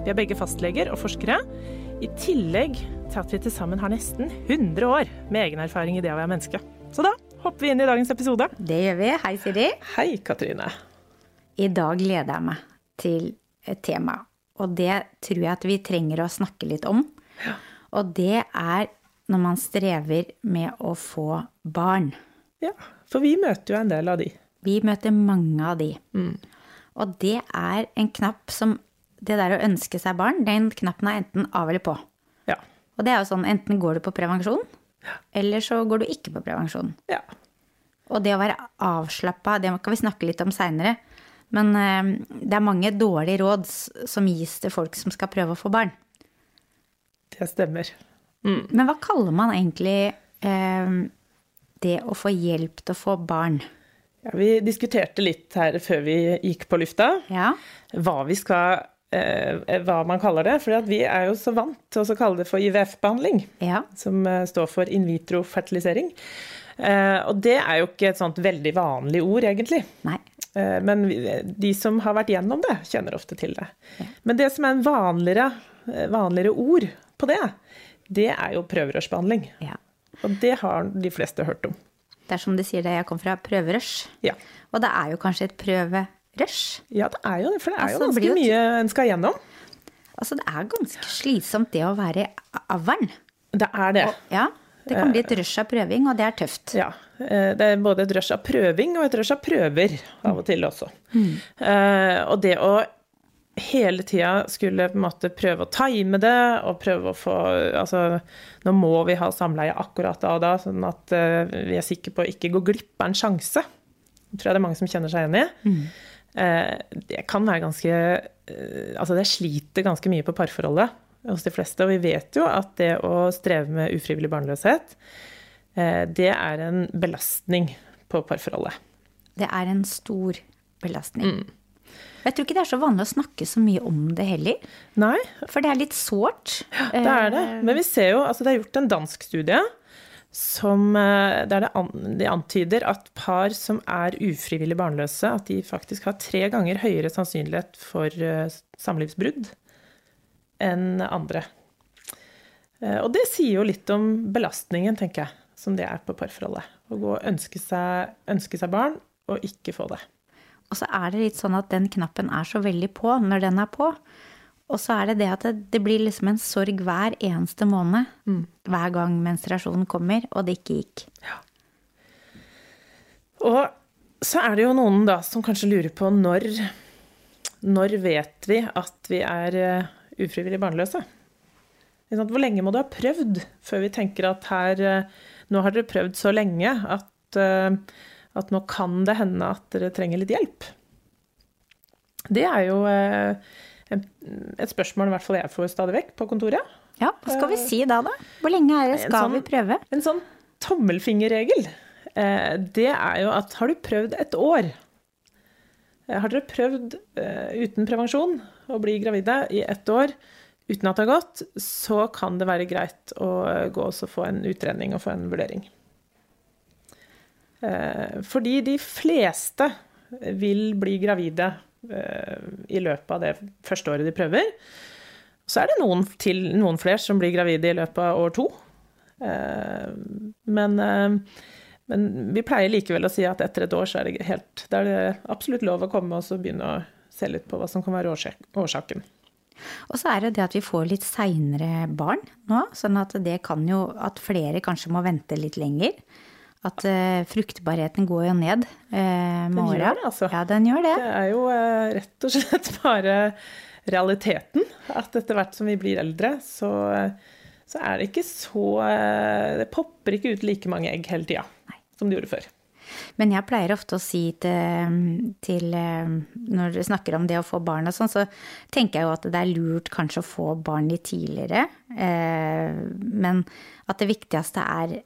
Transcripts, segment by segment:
Vi er begge fastleger og forskere, i tillegg til at vi til sammen har nesten 100 år med egen erfaring i det å være menneske. Så da hopper vi inn i dagens episode. Det gjør vi. Hei, Siri. Hei, Katrine. I dag gleder jeg meg til et tema, og det tror jeg at vi trenger å snakke litt om. Og det er når man strever med å få barn. Ja, for vi møter jo en del av de. Vi møter mange av de. Og det er en knapp som Det der å ønske seg barn, den knappen er enten av eller på. Ja. Og det er jo sånn, enten går du på prevensjon, eller så går du ikke på prevensjon. ja. Og det å være avslappa, det kan vi snakke litt om seinere. Men eh, det er mange dårlige råd som gis til folk som skal prøve å få barn. Det stemmer. Men hva kaller man egentlig eh, det å få hjelp til å få barn? Ja, vi diskuterte litt her før vi gikk på lufta, Ja, hva vi skal Hva man kaller det. For vi er jo så vant til å kalle det for IVF-behandling, ja, som eh, står for in vitro-fertilisering. Eh, og det er jo ikke et sånt veldig vanlig ord, egentlig. nei. Eh, Men de som har vært gjennom det, kjenner ofte til det. Men det som er en vanligere, eh, vanligere ord på det, det er jo prøverørsbehandling. Ja. Og det har de fleste hørt om. Det er som de sier det jeg kom fra, prøverørs. Ja. Og det er jo kanskje et prøverush. ja, det er jo det, for det er Altså, jo ganske jo mye en skal gjennom. Altså, det er ganske slitsomt det å være avlen. Det er det. Ja, det kan bli et rush av prøving, og det er tøft. Ja. eh, Det er både et rush av prøving og et rush av prøver av og til også. Mm. Og det å hele tida skulle på en måte prøve å time det, og prøve å få Altså, nå må vi ha samleie akkurat da og da, sånn at eh, vi er sikre på å ikke gå glipp av en sjanse. Det tror jeg det er mange som kjenner seg igjen i. Eh, Det kan være ganske eh, Altså, det sliter ganske mye på parforholdet hos de fleste. Og vi vet jo at det å streve med ufrivillig barnløshet, eh, det er en belastning på parforholdet. Det er en stor belastning. Jeg tror ikke det er så vanlig å snakke så mye om det heller. Nei, For det er litt sårt. det er det. Men vi ser jo, altså det er gjort en dansk studie som, eh, der det an, de antyder at par som er ufrivillig barnløse, at de faktisk har tre ganger høyere sannsynlighet for eh, samlivsbrudd enn andre. Eh, Og det sier jo litt om belastningen, tenker jeg, som det er på parforholdet. Å gå og ønske seg, ønske seg barn, og ikke få det. Og så er det litt sånn at den knappen er så veldig på når den er på. Og så er det det at det, det blir liksom en sorg hver eneste måned. Hver gang menstruasjonen kommer, og det ikke gikk. Og så er det jo noen da som kanskje lurer på når Når vet vi at vi er eh, ufrivillig barnløse? Hvor lenge må du ha prøvd før vi tenker at her eh, Nå har dere prøvd så lenge at, eh, at nå kan det hende at dere trenger litt hjelp. Det er jo et spørsmål i hvert fall jeg får stadig vekk på kontoret. Ja, hva skal vi si da, da? Hvor lenge er det skal sånn- vi prøve? En sånn tommelfingerregel, eh, det er jo at har du prøvd et år eh, Har dere prøvd eh, uten prevensjon å bli gravide i ett år uten at det har gått, så kan det være greit å eh, gå og få en utredning og få en vurdering. Eh, Fordi de fleste vil bli gravide eh, i løpet av det første året de prøver. Så er det noen, til, noen flere som blir gravide i løpet av år to. Eh, Men, eh, men vi pleier likevel å si at etter et år så er det, helt, det er absolutt lov å komme og begynne å se litt på hva som kan være årsaken. Og så er det det at vi får litt seinere barn nå, sånn at det kan jo at flere kanskje må vente litt lenger. At uh, fruktbarheten går jo ned uh, med åra. altså. Ja, den gjør det. Det er jo uh, rett og slett bare realiteten. At etter hvert som vi blir eldre, så, så er det ikke så Det popper ikke ut like mange egg hele tida som det gjorde før. Men jeg pleier ofte å si til, til Når du snakker om det å få barn og sånn, så tenker jeg jo at det er lurt kanskje å få barn litt tidligere. Eh, men at det viktigste er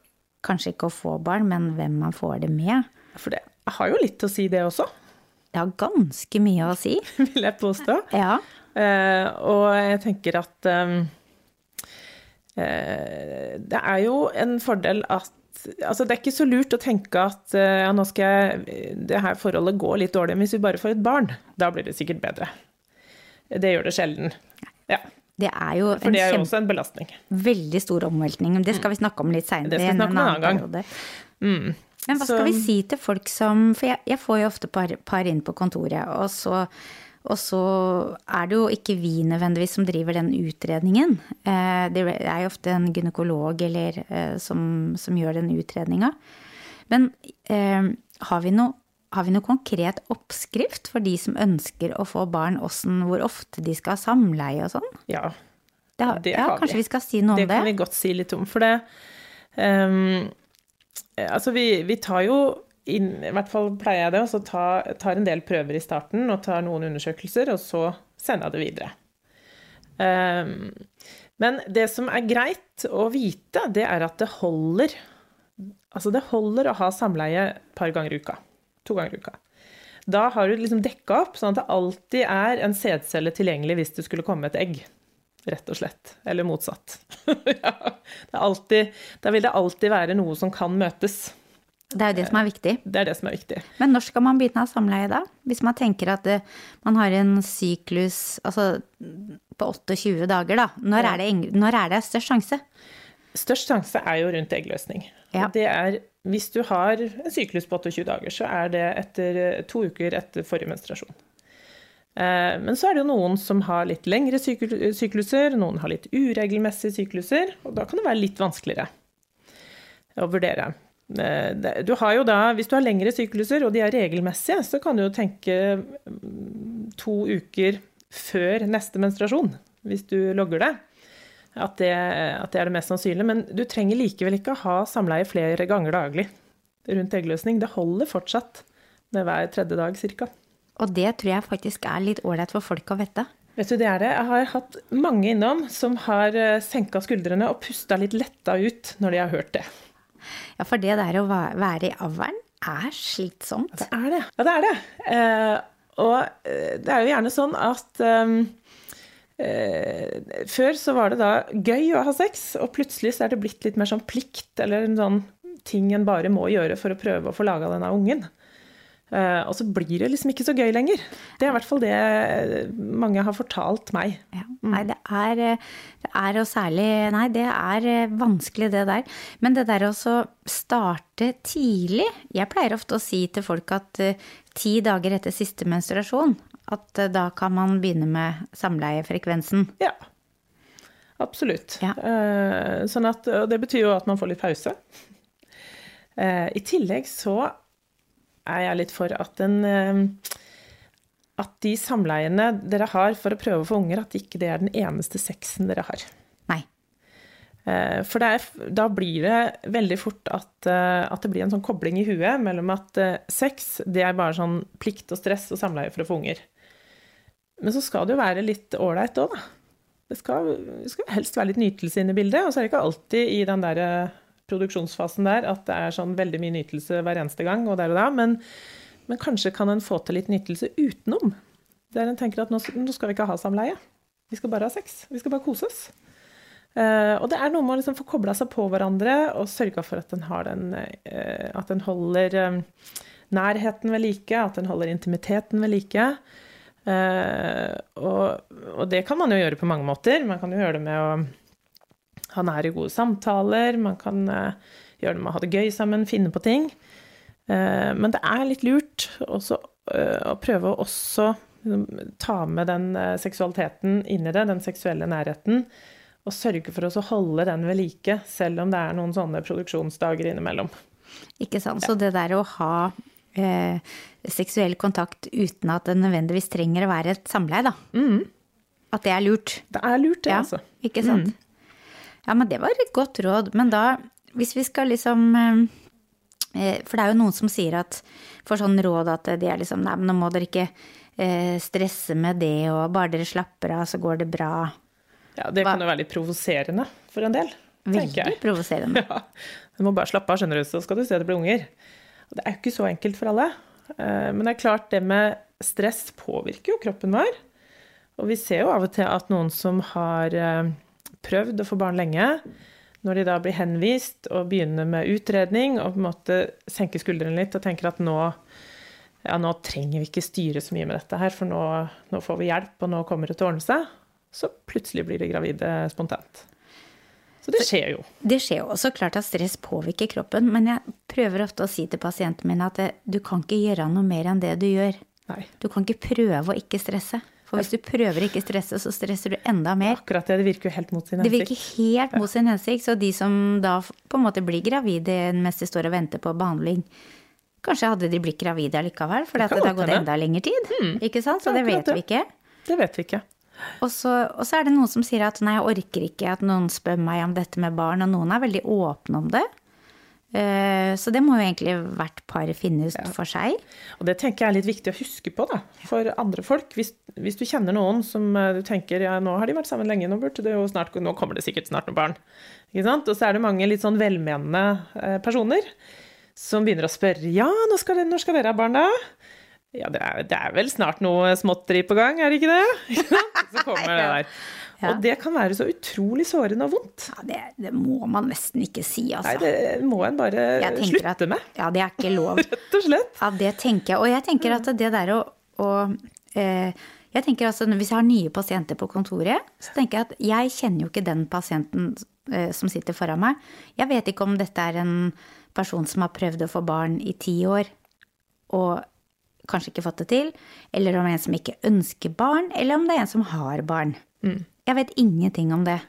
kanskje ikke å få barn, men hvem man får det med. For det har jo litt å si, det også, Det har ganske mye å si. vil jeg påstå. Ja. Uh, og jeg tenker at um, uh, det er jo en fordel at Altså, det er ikke så lurt å tenke at eh, ja, nå skal jeg, det her forholdet gå litt dårlig, men hvis vi bare får et barn, da blir det sikkert bedre. Det gjør det sjelden. Ja, Det er jo for det er jo også en belastning. veldig stor omveltning. Det skal vi snakke om litt seinere. Det skal vi snakke om en annen gang. Men hva Så- skal vi si til folk som For jeg, jeg får jo ofte par, par inn på kontoret, og så, og så er det jo ikke vi nødvendigvis som driver den utredningen. Eh, Det er jo ofte en gynekolog eller, eh, som, som gjør den utredninga. Men eh, har vi noe har vi noe konkret oppskrift for de som ønsker å få barn, hvordan, hvor ofte de skal ha samleie og sånn? Ja, Det har, Det ja, har vi. kanskje vi skal si noe det om det? Det kan vi godt si litt om, for det um, Altså, vi, vi tar jo inn, i hvert fall pleier jeg det, og så tar, tar en del prøver i starten og tar noen undersøkelser, og så sender jeg det videre. Um, men det som er greit å vite, det er at det holder Altså, det holder å ha samleie et par ganger i uka. To ganger i uka. Da har du liksom dekka opp, sånn at det alltid er en sædcelle tilgjengelig hvis det skulle komme et egg. Rett og slett. Eller motsatt. ja, det alltid, da vil det alltid være noe som kan møtes. Det er jo det som er viktig. Det er det som er viktig. Men når skal man begynne å ha samleie da? Hvis man tenker at det, man har en syklus altså, på 28 dager, da. Når, er det, når er det størst sjanse? Størst sjanse er jo rundt eggløsning. Ja. Det er, hvis du har en syklus på 28 dager, så er det etter eh, to uker etter forrige menstruasjon. Eh, Men så er det jo noen som har litt lengre sykluser, noen har litt uregelmessige sykluser, og da kan det være litt vanskeligere å vurdere. Eh, Du har jo da, Hvis du har lengre sykluser, og de er regelmessige, så kan du jo tenke mm, to uker før neste menstruasjon, hvis du logger det. At det, at det er det mest sannsynlige. Men du trenger likevel ikke å ha samleie flere ganger daglig rundt eggløsning. Det holder fortsatt med hver tredje dag ca. Og det tror jeg faktisk er litt ålreit for folk å vite. Vet du, det er det. Jeg har hatt mange innom som har eh, senka skuldrene og pusta litt letta ut når de har hørt det. Ja, for det der å være i avlen er slitsomt. Det er det. Ja, det er det. Eh, og eh, det er jo gjerne sånn at eh, eh, Før så var det da gøy å ha sex, og plutselig så er det blitt litt mer sånn plikt, eller en sånn ting en bare må gjøre for å prøve å få laga denne ungen. Eh, og så blir det liksom ikke så gøy lenger. Det er i hvert fall det mange har fortalt meg. Ja, nei, det er, eh, det er og særlig Nei, det er eh, vanskelig, det der. Men det der å starte tidlig Jeg pleier ofte å si til folk at uh, ti dager etter siste menstruasjon, at eh, da kan man begynne med samleiefrekvensen. Ja. Absolutt. Ja. Eh, sånn at, og det betyr jo at man får litt pause. Eh, I tillegg så er jeg litt for at en eh, At de samleiene dere har for å prøve å få unger, at ikke det er den eneste sexen dere har. Nei. For er, da blir det veldig fort at, at det blir en sånn kobling i huet mellom at sex, det er bare sånn plikt og stress og samleie for å få unger. Men så skal det jo være litt ålreit òg, da. Det skal, det skal helst være litt nytelse inne i bildet, og så er det ikke alltid i den der eh, produksjonsfasen der at det er sånn veldig mye nytelse hver eneste gang og der og da, men, men kanskje kan en få til litt nytelse utenom. Der en tenker at nå, nå skal vi ikke ha samleie. Vi skal bare ha sex. Vi skal bare kose oss. Uh, og det er noe med å liksom få kobla seg på hverandre og sørga for at en den uh, At en holder eh, nærheten ved like, at en holder intimiteten ved like. Eh, og, og det kan man jo gjøre på mange måter. Man kan jo gjøre det med å ha nære, gode samtaler. Man kan eh, gjøre det med å ha det gøy sammen, finne på ting. Eh, men det er litt lurt også, å prøve å også liksom, ta med den seksualiteten inn i det, den seksuelle nærheten, og sørge for å holde den ved like, selv om det er noen sånne produksjonsdager innimellom. Ikke sant. Så det der å ha eh, seksuell kontakt uten at det nødvendigvis trenger å være et samleie, da. At det er lurt. Det er lurt, det, Ja, altså. ikke sant. Ja, men det var et godt råd. Men da, hvis vi skal liksom eh, For det er jo noen som sier at får sånn råd at de er liksom Nei, men nå må dere ikke eh, stresse med det, og bare dere slapper av, så går det bra. Ja, det kan jo være litt provoserende for en del, Veldig provoserende. Ja. Du må bare slappe av, skjønner du, så skal du se det blir unger. Og det er jo ikke så enkelt for alle. Eh, Men det er klart, det med stress påvirker jo kroppen vår. Og vi ser jo av og til at noen som har eh, prøvd å få barn lenge, når de da blir henvist og begynner med utredning og på en måte senker skuldrene litt og tenker at nå, ja, nå trenger vi ikke styre så mye med dette her, for nå, nå får vi hjelp, og nå kommer det til å ordne seg, så plutselig blir de gravide spontant. Så det skjer jo. Det skjer jo også klart at stress påvirker kroppen, men jeg prøver ofte å si til pasientene mine at du kan ikke gjøre noe mer enn det du gjør. Nei. Du kan ikke prøve å ikke stresse. For hvis du prøver å ikke stresse, så stresser du enda mer. Akkurat det. Det virker jo helt mot sin hensikt. Det virker helt mot sin hensikt. Så de som da på en måte blir gravide mens de står og venter på behandling, kanskje hadde de blitt gravide likevel, for det, det har gått enda lengre tid. Ikke sant? Så Ja, det vet vi ikke. Det vet vi ikke. Og så, og så er det noen som sier at nei, jeg orker ikke at noen spør meg om dette med barn, og noen er veldig åpne om det. Eh, Så det må jo egentlig hvert par finne ut for seg. Og det tenker jeg er litt viktig å huske på da, for andre folk. Hvis, hvis du kjenner noen som eh, du tenker ja, nå har de vært sammen lenge, nå, burde det jo snart, nå kommer det sikkert snart noen barn. Ikke sant? Og så er det mange litt sånn velmenende eh, personer som begynner å spørre ja, når skal, når skal dere ha barn da? Ja, det er, det er vel snart noe småtteri på gang, er det ikke det? Så kommer det der. Ja. Og det kan være så utrolig sårende og vondt. Ja, det, det må man nesten ikke si, Nei, altså. det må en bare slutte at- med, Ja, det er ikke lov. rett og slett. Ja, det tenker jeg. Og jeg tenker at det der å, å eh, jeg tenker altså, Hvis jeg har nye pasienter på kontoret, så tenker jeg at jeg kjenner jo ikke den pasienten eh, som sitter foran meg. Jeg vet ikke om dette er en person som har prøvd å få barn i ti år og kanskje ikke fått det til, eller om det er en som ikke ønsker barn, eller om det er en som har barn. Jeg vet ingenting om det.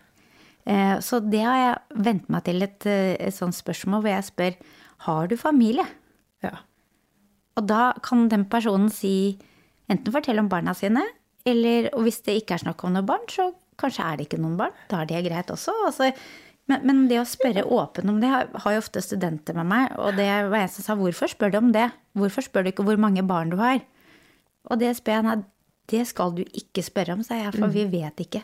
Eh, Så det har jeg vent meg til et, eh, et sånt spørsmål hvor jeg spør har du familie. Ja. Og da kan den personen si enten fortelle om barna sine, eller og hvis det ikke er snakk om noen barn, så kanskje er det ikke noen barn. Da er det greit også. Altså, men, men det å spørre åpen om det har, jo ofte studenter med meg, og det var en som sa hvorfor spør du om det? Hvorfor spør du ikke hvor mange barn du har? Og det spør jeg nei, det skal du ikke spørre om, sa jeg, for vi vet ikke.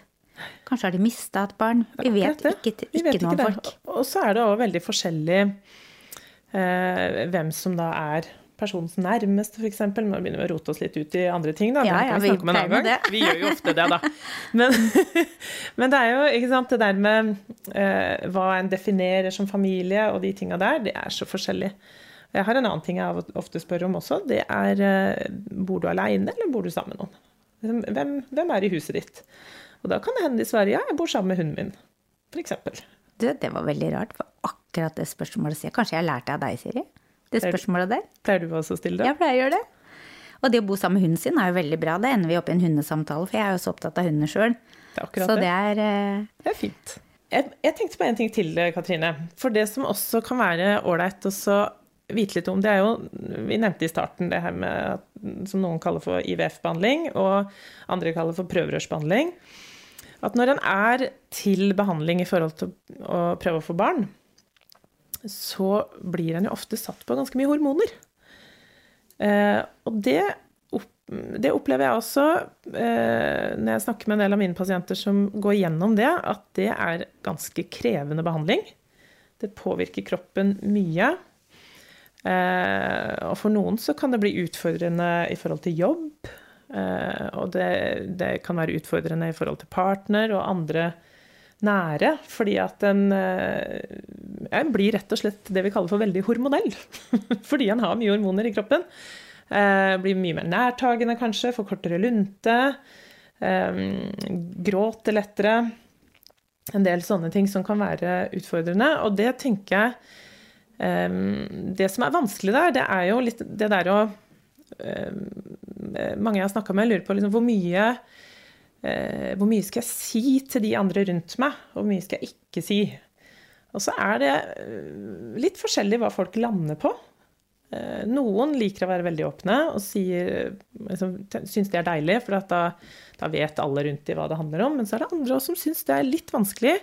Kanskje har de mista et barn. Vi vet ikke, ikke, Vi ikke noe om folk. Og så er det òg veldig forskjellig eh, hvem som da er personens nærmeste, f.eks. Nå begynner vi å rote oss litt ut i andre ting, da. Ja, ja, vi vi om en annen gang. det. Vi gjør jo ofte det, da. Men, men det er jo ikke sant, det der med eh, hva en definerer som familie, og de tinga der, det er så forskjellig. Jeg har en annen ting jeg ofte spør om også. Det er eh, bor du aleine, eller bor du sammen med noen? Liksom, Hvem, hvem er i huset ditt? Og da kan det hende de svarer ja, jeg bor sammen med hunden min, f.eks. Du, det var veldig rart, for akkurat det spørsmålet sier Kanskje jeg lærte av deg, Siri? Det spørsmålet der. Pleier du også å stille det? Jeg pleier å gjøre det. Og det å bo sammen med hunden sin er jo veldig bra. Da ender vi opp i en hundesamtale, for jeg er jo så opptatt av hunder sjøl. Det Så det. det er eh, Det er fint. Jeg, jeg tenkte på en ting til, Katrine. For det som også kan være ålreit å vite litt om, det er jo Vi nevnte i starten det her med som noen kaller for IVF-behandling, og andre kaller for prøverørsbehandling. At når en er til behandling i forhold til å prøve å få barn, så blir en jo ofte satt på ganske mye hormoner. Eh, og det, opp, det opplever jeg også eh, når jeg snakker med en del av mine pasienter som går gjennom det, at det er ganske krevende behandling. Det påvirker kroppen mye. Eh, og for noen så kan det bli utfordrende i forhold til jobb. Eh, og det, det kan være utfordrende i forhold til partner og andre nære, fordi at en, en blir rett og slett det vi kaller for veldig hormonell. fordi en har mye hormoner i kroppen. Eh, blir mye mer nærtagende kanskje, får kortere lunte. Eh, gråter lettere. En del sånne ting som kan være utfordrende. Og det tenker jeg eh, Det som er vanskelig der, det er jo litt det der å eh, mange jeg har snakka med, lurer på liksom, hvor mye eh, Hvor mye skal jeg si til de andre rundt meg, og hvor mye skal jeg ikke si? Og så er det eh, litt forskjellig hva folk lander på. Eh, Noen liker å være veldig åpne og sier, liksom, syns det er deilig, for da, da vet alle rundt dem hva det handler om. Men så er det andre som syns det er litt vanskelig.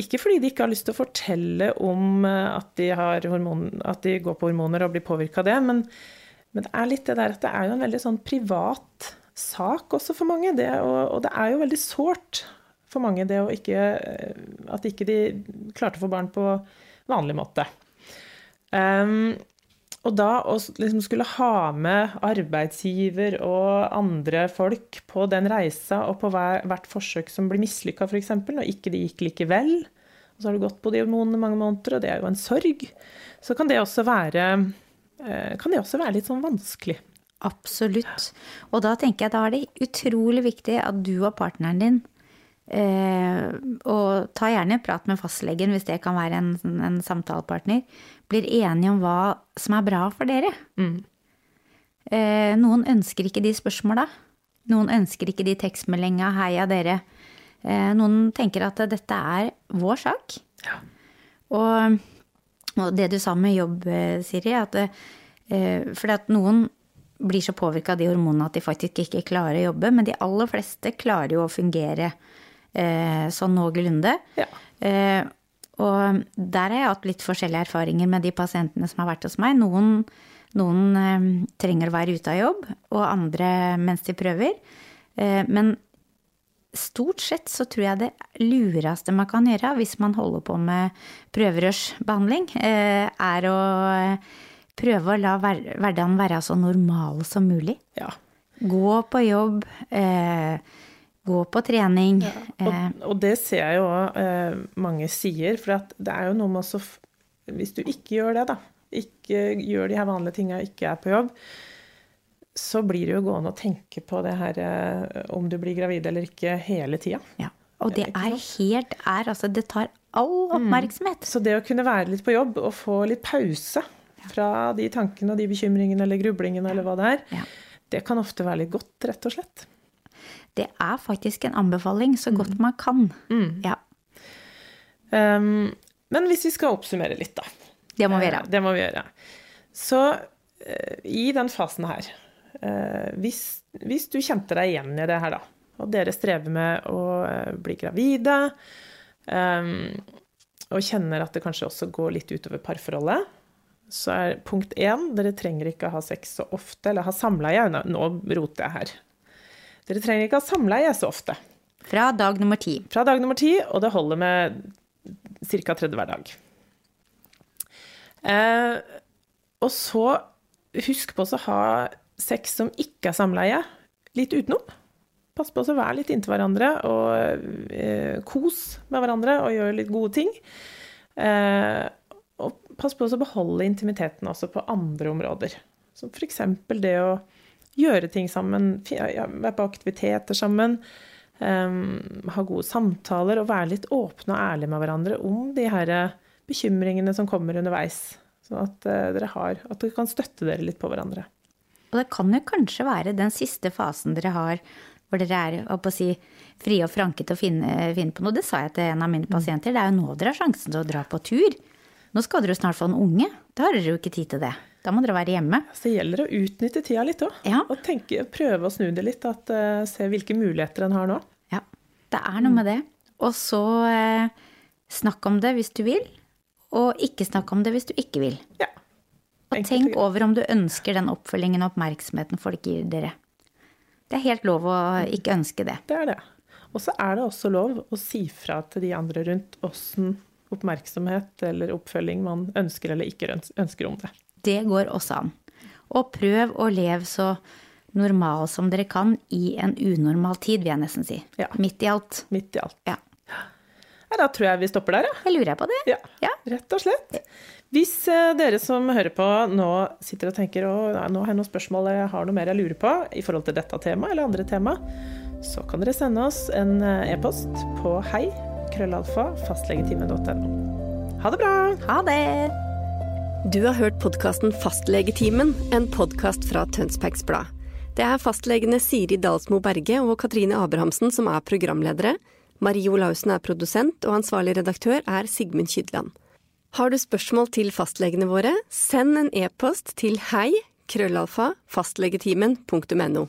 Ikke fordi de ikke har lyst til å fortelle om eh, at de, hormon, at de går på hormoner og blir påvirka av det, men, men, det er litt det der at det er jo en veldig sånn privat sak også for mange. Det, og, og, det er jo veldig sårt for mange det ikke At ikke de klarte å få barn på vanlig måte. Um, og da å liksom skulle ha med arbeidsgiver og andre folk på den reisa og på hver, hvert forsøk som blir mislykka, f.eks., når ikke det gikk likevel, og så har du gått på de hormonene mange måneder, og det er jo en sorg, så kan det også være, eh, det også være litt sånn vanskelig. Absolutt. Og da tenker jeg da er det utrolig viktig at du og partneren din eh, og ta gjerne en prat med fastlegen hvis det kan være en, en samtalepartner blir enige om hva som er bra for dere. Mm. Eh, noen ønsker ikke de spørsmåla. Noen ønsker ikke de tekstmeldinga 'heia dere'. Eh, noen tenker at dette er vår sak. Ja. Og, og, det du sa med jobb, eh, Siri, at eh, fordi at noen blir så påvirka av de hormonene at de faktisk ikke klarer å jobbe, men de aller fleste klarer jo å fungere eh, sånn noenlunde. Ja. Eh, og der har jeg hatt litt forskjellige erfaringer med de pasientene som har vært hos meg. Noen, noen eh, trenger å være ute av jobb, og andre mens de prøver. Eh, men stort sett så tror jeg det lureste man kan gjøre hvis man holder på med prøverørsbehandling, eh, er å prøve å la hverdagen være så normal som mulig. Ja. Gå på jobb. Gå på trening. Ja, og, eh. og, det ser jeg jo òg eh, mange sier, for det er jo noe med å Hvis du ikke gjør det, da, ikke gjør de her vanlige tinga, ikke er på jobb, så blir det jo gående å tenke på det her eh, om du blir gravid eller ikke, hele tida. Ja. Og det er helt er, altså det tar all mm. oppmerksomhet. Mm. Så det å kunne være litt på jobb og få litt pause fra de tankene og de bekymringene eller grublingene eller hva det er, ja. det kan ofte være litt godt, rett og slett det er faktisk en anbefaling så godt man kan. Mm. Ja. Um, men hvis vi skal oppsummere litt, da. Det må vi gjøre. Uh, det må vi gjøre. Så uh, i den fasen her uh, hvis, hvis, du kjente deg igjen i det her, da, og dere strever med å bli gravide, um, og kjenner at det kanskje også går litt utover parforholdet, så er punkt én dere trenger ikke å ha sex så ofte, eller ha samleie. Nå roter jeg her. Dere trenger ikke ha samleie så ofte. Fra dag nummer ti. Fra dag nummer ti, og det holder med ca. tredje hver dag. Eh, og så husk på å ha sex som ikke er samleie, litt utenom. Pass på å være litt inntil hverandre og eh, kos med hverandre og gjøre litt gode ting. Eh, og pass på å beholde intimiteten også på andre områder. Som f.eks. det å gjøre ting sammen, være på aktiviteter sammen. Um, ha gode samtaler og være litt åpne og ærlige med hverandre om de her bekymringene som kommer underveis. Sånn at uh, dere har, at dere kan støtte dere litt på hverandre. Og det kan jo kanskje være den siste fasen dere har hvor dere er si, frie og franke til å finne, finne, på noe. Det sa jeg til en av mine pasienter. Det er jo nå dere har sjansen til å dra på tur. Nå skal dere jo snart få en unge. Da har dere jo ikke tid til det. Da må dere være hjemme. Så det gjelder å utnytte tida litt òg. Ja. Og tenke, prøve å snu det litt. At, uh, se hvilke muligheter en har nå. Ja, det er noe med det. Og så uh, snakk om det hvis du vil, og ikke snakk om det hvis du ikke vil. Ja. Og tenk over om du ønsker den oppfølgingen og oppmerksomheten folk gir dere. Det er helt lov å ikke ønske det. Det er det. Og så er det også lov å si fra til de andre rundt åssen oppmerksomhet eller oppfølging man ønsker eller ikke ønsker om det. Det går også an. Og prøv å leve så normal som dere kan i en unormal tid, vil jeg nesten si. Ja. Midt i alt. Midt i alt. Ja. ja. Da tror jeg vi stopper der, ja. Jeg lurer på det. Ja, ja. Rett og slett. Hvis uh, dere som hører på nå sitter og tenker at nå har jeg noen spørsmål jeg har noe mer jeg lurer på i forhold til dette temaet eller andre tema, så kan dere sende oss en eh, e-post på hei krøllalfa fastlegetime.no. Ha det bra! Ha det! Du har hørt podkasten Fastlegetimen, en podkast fra Tønsbergs Blad. Det er fastlegene Siri Dalsmo Berge og Katrine Abrahamsen som er programledere. Marie Olaussen er produsent, og ansvarlig redaktør er Sigmund Kydland. Har du spørsmål til fastlegene våre, send en e-post til hei krøllalfa fastlegetimen.no.